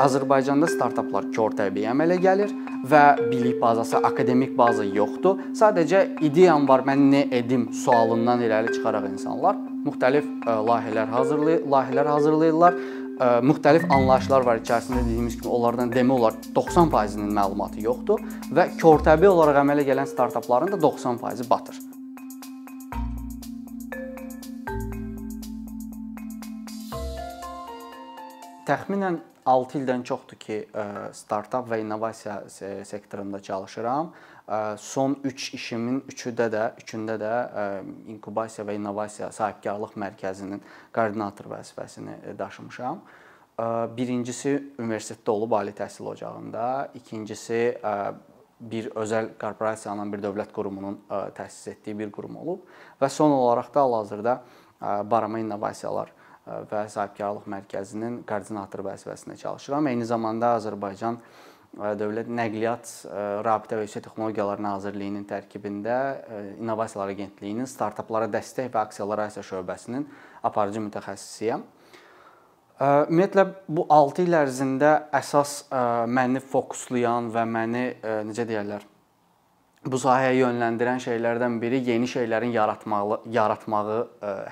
Azərbaycanda startaplar körtəbii əmələ gəlir və bilik bazası, akademik baza yoxdur. Sadəcə ideyam var, mən nə edim sualından irəli çıxaraq insanlar müxtəlif e, layihələr hazırlayır, layihələr hazırlayırlar. E, müxtəlif anlayışlar var içərisində dediyimiz kimi onlardan demək olar 90%-nin məlumatı yoxdur və körtəbii olaraq əmələ gələn startapların da 90%-i batır. Təxminən 6 ildən çoxdur ki, e, startap və innovasiya sektorunda çalışıram. E, son 3 işimin 3-də də, 3-ündə də e, inkubasiya və innovasiya sahibkarlıq mərkəzinin koordinator vəzifəsini daşımışam. Birincisi universitetdə olub ali təhsil ocağında, ikincisi bir özəl korporasiyanın, bir dövlət qurumunun təsis etdiyi bir qurum olub və son olaraq da hal-hazırda Barama İnnovasiyalar və sahibkarlıq mərkəzinin koordinator vəzifəsində çalışıram. Eyni zamanda Azərbaycan Dövlət Nəqliyyat Rabitə və Yüksək Texnologiyalar Nazirliyinin tərkibində İnnovasiyalar Agentliyinin startaplara dəstək və aksiyallara şöbəsinin aparıcı mütəxəssisiyəm. Ümumiyyətlə bu 6 il ərzində əsas məni fokuslayan və məni necə deyirlər bu sahəyə yönləndirən şeylərdən biri yeni şeylərin yaratmağı yaratmağı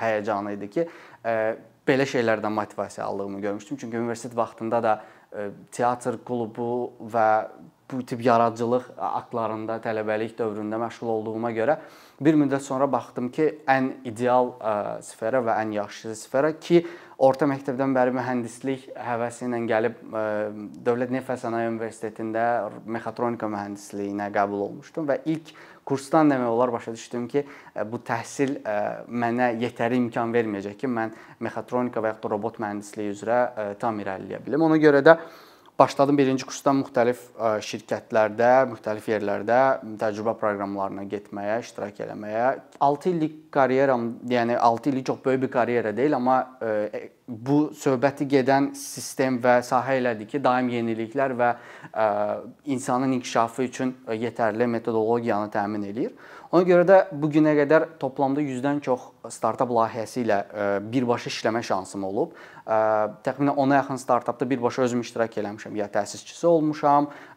həyəcanı idi ki, belə şeylərdən motivasiya aldığımı görmüşdüm. Çünki universitet vaxtında da e, teatr klubu və bu tip yaradıcılıq aktlarında tələbəlik dövründə məşğul olduğuma görə bir müddət sonra baxdım ki, ən ideal e, sfera və ən yaxşı sfera ki, orta məktəbdən bəri mühəndislik həvəsi ilə gəlib e, Dövlət Neft və Sənaye Universitetində mexatronika mühəndisliyinə qəbul olmuşdum və ilk kursdan demək olar başa düşdüm ki, e, bu təhsil e, mənə yetəri imkan verməyəcək ki, mən mexatronika və ya da robot mühəndisliyi üzrə tam irəliləyə bilim. Ona görə də Başladım birinci kursdan müxtəlif şirkətlərdə, müxtəlif yerlərdə təcrübə proqramlarına getməyə, iştirak eləməyə. 6 illik karyeram, yəni 6 illik çox böyük bir karyera deyil, amma e, bu söhbəti gedən sistem və sahə elədir ki, daim yeniliklər və insanın inkişafı üçün yetərli metodologiyanı təmin eləyir. Ona görə də bu günə qədər toplamda 100-dən çox startap layihəsi ilə e, birbaşa işləmə şansım olub. E, təxminən 10-a yaxın startapda birbaşa özüm iştirak eləmişəm. Ya təsisçisi olmuşam, e,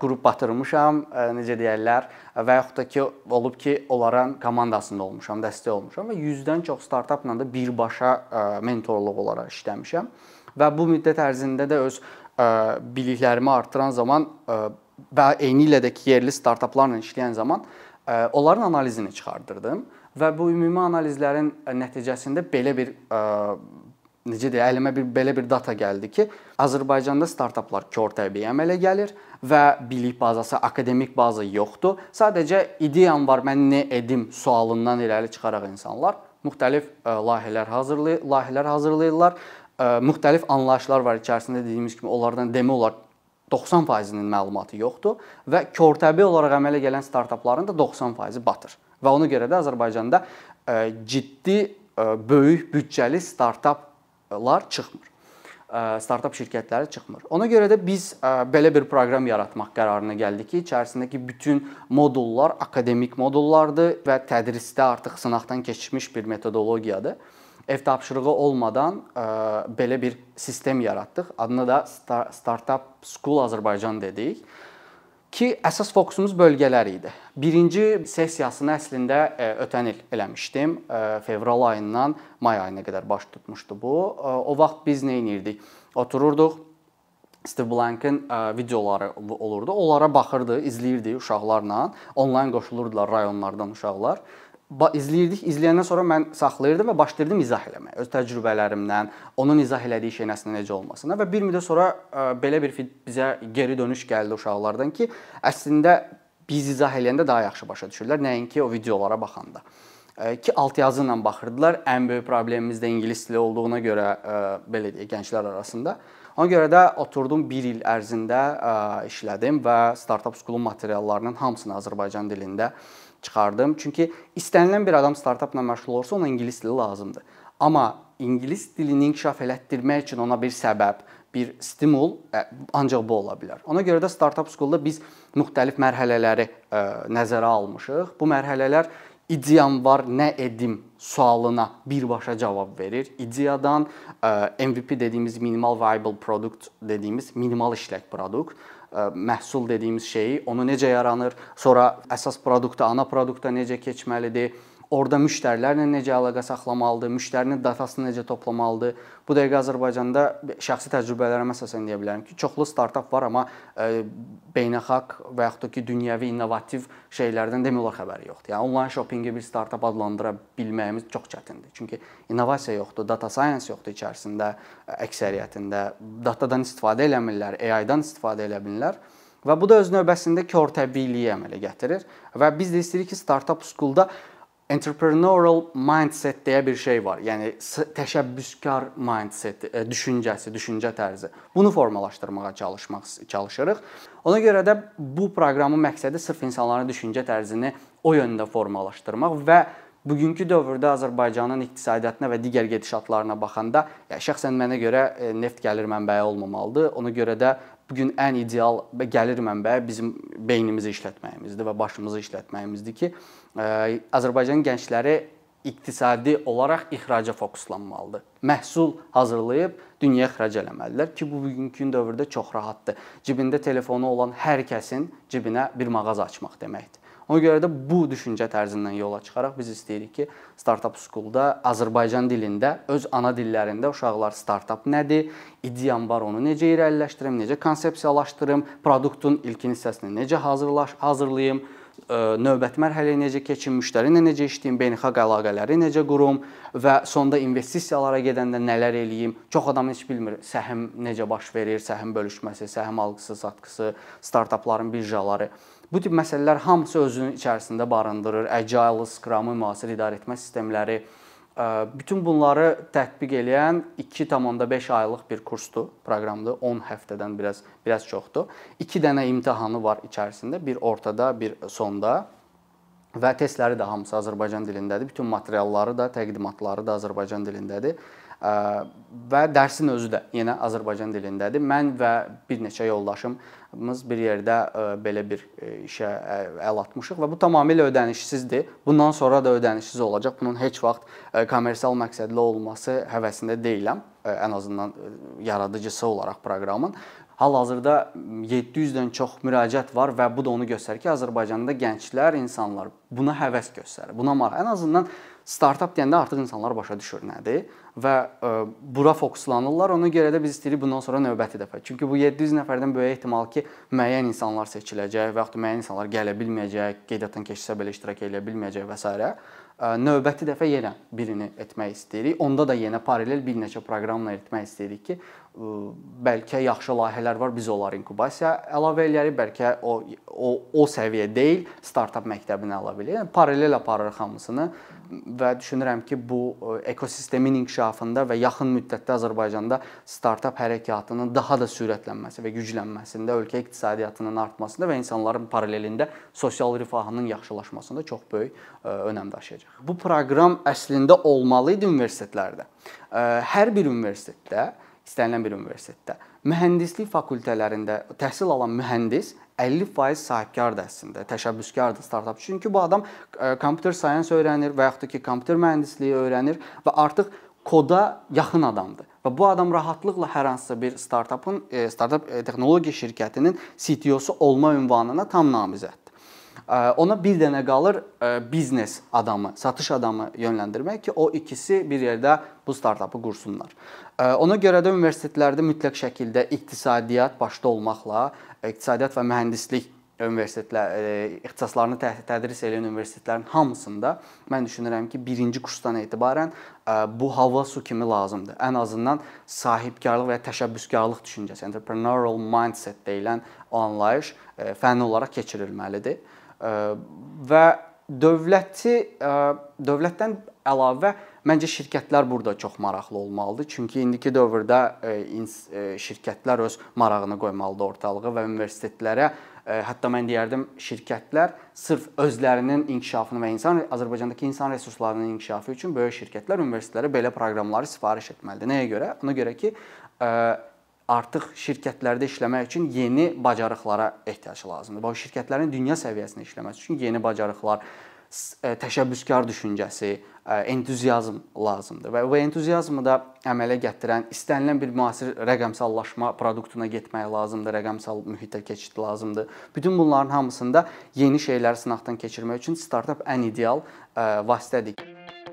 qrup batırmışam, necə deyirlər, və yaxud da ki, olub ki, onların komandasında olmuşam, dəstək olmuşam və 100-dən çox startapla da birbaşa mentorluq olaraq işləmişəm. Və bu müddət ərzində də öz biliklərimi artıran zaman və eyni ilə də ki, yerli startaplarla işləyən zaman onların analizini çıxardırdım və bu ümumi analizlərin nəticəsində belə bir necə deyə, əlimə bir belə bir data gəldi ki, Azərbaycanda startaplar körtəbii əmələ gəlir və bilik bazası, akademik baza yoxdur. Sadəcə ideyam var, mən nə edim sualından irəli çıxaraq insanlar müxtəlif layihələr hazırlayır, layihələr hazırlayırlar. Müxtəlif anlayışlar var içərisində dediyimiz kimi onlardan demək olar 90%-nin məlumatı yoxdur və körtəbii olaraq əmələ gələn startapların da 90%-i batır. Və ona görə də Azərbaycanda e, ciddi e, böyük büdcəli startaplar çıxmır. Startap şirkətləri çıxmır. Ona görə də biz belə bir proqram yaratmaq qərarına gəldik ki, içərisindəki bütün modullar akademik modullardır və tədrisdə artıq sınaqdan keçmiş bir metodologiyadır ev tapşırığı olmadan belə bir sistem yaratdıq. Adını da Startup School Azərbaycan dedik ki, əsas fokusumuz bölgələr idi. Birinci sessiyasını əslində e, ötən il eləmişdim. E, fevral ayından may ayına qədər baş tutmuşdu bu. Ə, o vaxt biz nə edirdik? Otururduq Steve Blankın videoları olurdu. Onlara baxırdı, izləyirdi uşaqlarla. Onlayn qoşulurdular rayonlardan uşaqlar izləyirdik. İzləyəndən sonra mən saxlayırdım və başlayırdım izah eləməyə. Öz təcrübələrimdən, onun izah elədiyi şey nəsinə necə olmasına və bir müddət sonra ə, belə bir bizə geri dönüş gəldi uşaqlardan ki, əslində biz izah eləyəndə daha yaxşı başa düşürlər, nəinki o videolara baxanda. Ə, ki altyazı ilə baxırdılar. Ən böyük problemimiz də ingilis dili olduğuna görə ə, belə deyək, gənclər arasında. Ona görə də oturdum 1 il ərzində işlədim və Startup School-un materiallarının hamısını Azərbaycan dilində çıxardım. Çünki istənilən bir adam startapla məşğul olursa ona ingilis dili lazımdır. Amma ingilis dilini inkişaf elətdirmək üçün ona bir səbəb, bir stimul ancaq bu ola bilər. Ona görə də Startup School-da biz müxtəlif mərhələləri ə, nəzərə almışıq. Bu mərhələlər ideyam var, nə edim sualına birbaşa cavab verir. İdeyadan MVP dediyimiz minimal viable product dediyimiz minimal işlək produkt məhsul dediyimiz şeyi, onu necə yaranır, sonra əsas produktda, ana produktda necə keçməlidir, Orda müştərilərlə necə əlaqə saxlamalıdır, müştərinin datasını necə toplamalıdır. Bu dəqiqə Azərbaycanda şəxsi təcrübələrimə əsasən deyə bilərəm ki, çoxlu startap var, amma e, beynəlxalq və yaxud da ki, dünyəvi innovativ şeylərdən demək olar xəbəri yoxdur. Yəni onlayn shoppingi bir startap adlandıra bilməyimiz çox çətindir. Çünki innovasiya yoxdur, data science yoxdur içərisində əksəriyyətində. Datadan istifadə eləmirlər, AI-dan istifadə edə bilirlər. Və bu da öz növbəsində körtəbliyi əmələ gətirir və biz də istəyirik ki, startup school-da entrepreneurial mindset deyə bir şey var. Yəni təşəbbüskar mindset, e, düşüncəsi, düşüncə tərzi. Bunu formalaşdırmağa çalışmaq çalışırıq. Ona görə də bu proqramın məqsədi sırf insanların düşüncə tərzini o yöndə formalaşdırmaq və bugünkü dövrdə Azərbaycanın iqtisadiyyatına və digər gedişatlarına baxanda, ya şəxsən mənə görə e, neft gəlir mənbəyi olmamalıdır. Ona görə də bu gün ən ideal gəlir mənbəyi bizim beynimizi işlətməyimizdir və başımızı işlətməyimizdir ki, Azərbaycan gəncləri iqtisadi olaraq ixraca fokuslanmalıdır. Məhsul hazırlayıb dünyaya ixrac eləməlidirlər ki, bu bugünkü dövrdə çox rahatdır. Cibində telefonu olan hər kəsin cibinə bir mağaza açmaq deməkdir. Ona görə də bu düşüncə tərzindən yola çıxaraq biz istəyirik ki, Startup School-da Azərbaycan dilində, öz ana dillərində uşaqlar startap nədir, ideyam var, onu necə irəliləşdirim, necə konsepsiyalaşdırım, produktun ilkin hissəsini necə hazırlaş, hazırlayım, növbəti mərhələyə necə keçim, müştəri ilə necə işləyim, beynəlxalq əlaqələri necə qurum və sonda investisiyalara gedəndə nələr eləyim. Çox adam heç bilmir səhəm necə baş verir, səhəm bölüşməsi, səhəm alqısı, satqısı, startapların birjaları. Bu tip məsələlər hamısı özünün içərisində barındırır. Agile, Scrum-ı müasir idarə etmə sistemləri, bütün bunları tətbiq edən 2.5 aylıq bir kursdur, proqramdır. 10 həftədən biraz biraz çoxdur. 2 dənə imtahanı var içərisində, bir ortada, bir sonda. Və testləri də hamısı Azərbaycan dilindədir. Bütün materialları da, təqdimatları da Azərbaycan dilindədir və dərsin özü də yenə Azərbaycan dilindədir. Mən və bir neçə yoldaşımız bir yerdə belə bir işə əl atmışıq və bu tamamilə ödənişsizdir. Bundan sonra da ödənişsiz olacaq. Bunun heç vaxt kommersial məqsədli olması həvəsində deyiləm. Ən azından yaradıcısı olaraq proqramın. Hal-hazırda 700-dən çox müraciət var və bu da onu göstərir ki, Azərbaycanda gənclər, insanlar buna həvəs göstərir. Buna maraq. Ən azından startap deyəndə artıq insanlar başa düşür nədir və ə, e, bura fokuslanırlar. Ona görə də biz istəyirik bundan sonra növbəti dəfə. Çünki bu 700 nəfərdən böyük ehtimal ki, müəyyən insanlar seçiləcək və yaxud müəyyən insanlar gələ bilməyəcək, qeydiyyatdan keçsə belə iştirak edə bilməyəcək və s. E, növbəti dəfə yenə birini etmək istəyirik. Onda da yenə paralel bir neçə proqramla etmək istəyirik ki, bəlkə yaxşı layihələr var, biz onları inkubasiya əlavə eləyərik, bəlkə o o o səviyyə deyil, startap məktəbinə əlavə eləyək. Yəni paralel aparırıq hamısını və düşünürəm ki, bu ekosistemin inkişafında və yaxın müddətdə Azərbaycanda startap hərəkatının daha da sürətlənməsi və güclənməsində, ölkə iqtisadiyyatının artmasında və insanların paralelində sosial rifahının yaxşılaşmasında çox böyük önəm daşıyacaq. Bu proqram əslində olmalı idi universitetlərdə. Hər bir universitetdə istənilən bir universitetdə. Mühəndislik fakültələrində təhsil alan mühəndis 50% sahibkardır əslində, təşəbbüskardır startap. Çünki bu adam kompüter science öyrənir və yaxud da ki, kompüter mühəndisliyi öyrənir və artıq koda yaxın adamdır. Və bu adam rahatlıqla hər hansısa bir startapın, startap texnologiya şirkətinin CTO-su olma ünvanına tam namizəddir. Ona bir dənə qalır biznes adamı, satış adamı yönləndirmək ki, o ikisi bir yerdə bu startapı qursunlar. Ona görə də universitetlərdə mütləq şəkildə iqtisadiyyat başda olmaqla iqtisadiyyat və mühəndislik universitetlər ixtisaslarını tədris edən universitetlərin hamısında mən düşünürəm ki, birinci kursdan etibarən bu hava su kimi lazımdır. Ən azından sahibkarlıq və təşəbbüskarlıq düşüncəsi, entrepreneurial mindset deyilən o anlayış fənni olaraq keçirilməlidir və dövləti dövlətdən əlavə məncə şirkətlər burada çox maraqlı olmalıdır. Çünki indiki dövrdə şirkətlər öz marağını qoymalıdır ortalığa və universitetlərə hətta mən deyərdim şirkətlər sırf özlərinin inkişafını və insan Azərbaycandakı insan resurslarının inkişafı üçün böyük şirkətlər universitetlərə belə proqramları sifariş etməlidir. Nəyə görə? Ona görə ki, artıq şirkətlərdə işləmək üçün yeni bacarıqlara ehtiyac lazımdır. Bu şirkətlərin dünya səviyyəsində işləməsi üçün yeni bacarıqlar, təşəbbüskar düşüncəsi, entuziazm lazımdır və bu entuziazmı da əmələ gətirən istənilən bir müasir rəqəmsallaşma produktuna getmək lazımdır, rəqəmsal mühitə keçid lazımdır. Bütün bunların hamısında yeni şeyləri sınaqdan keçirmək üçün startap ən ideal vasitədir.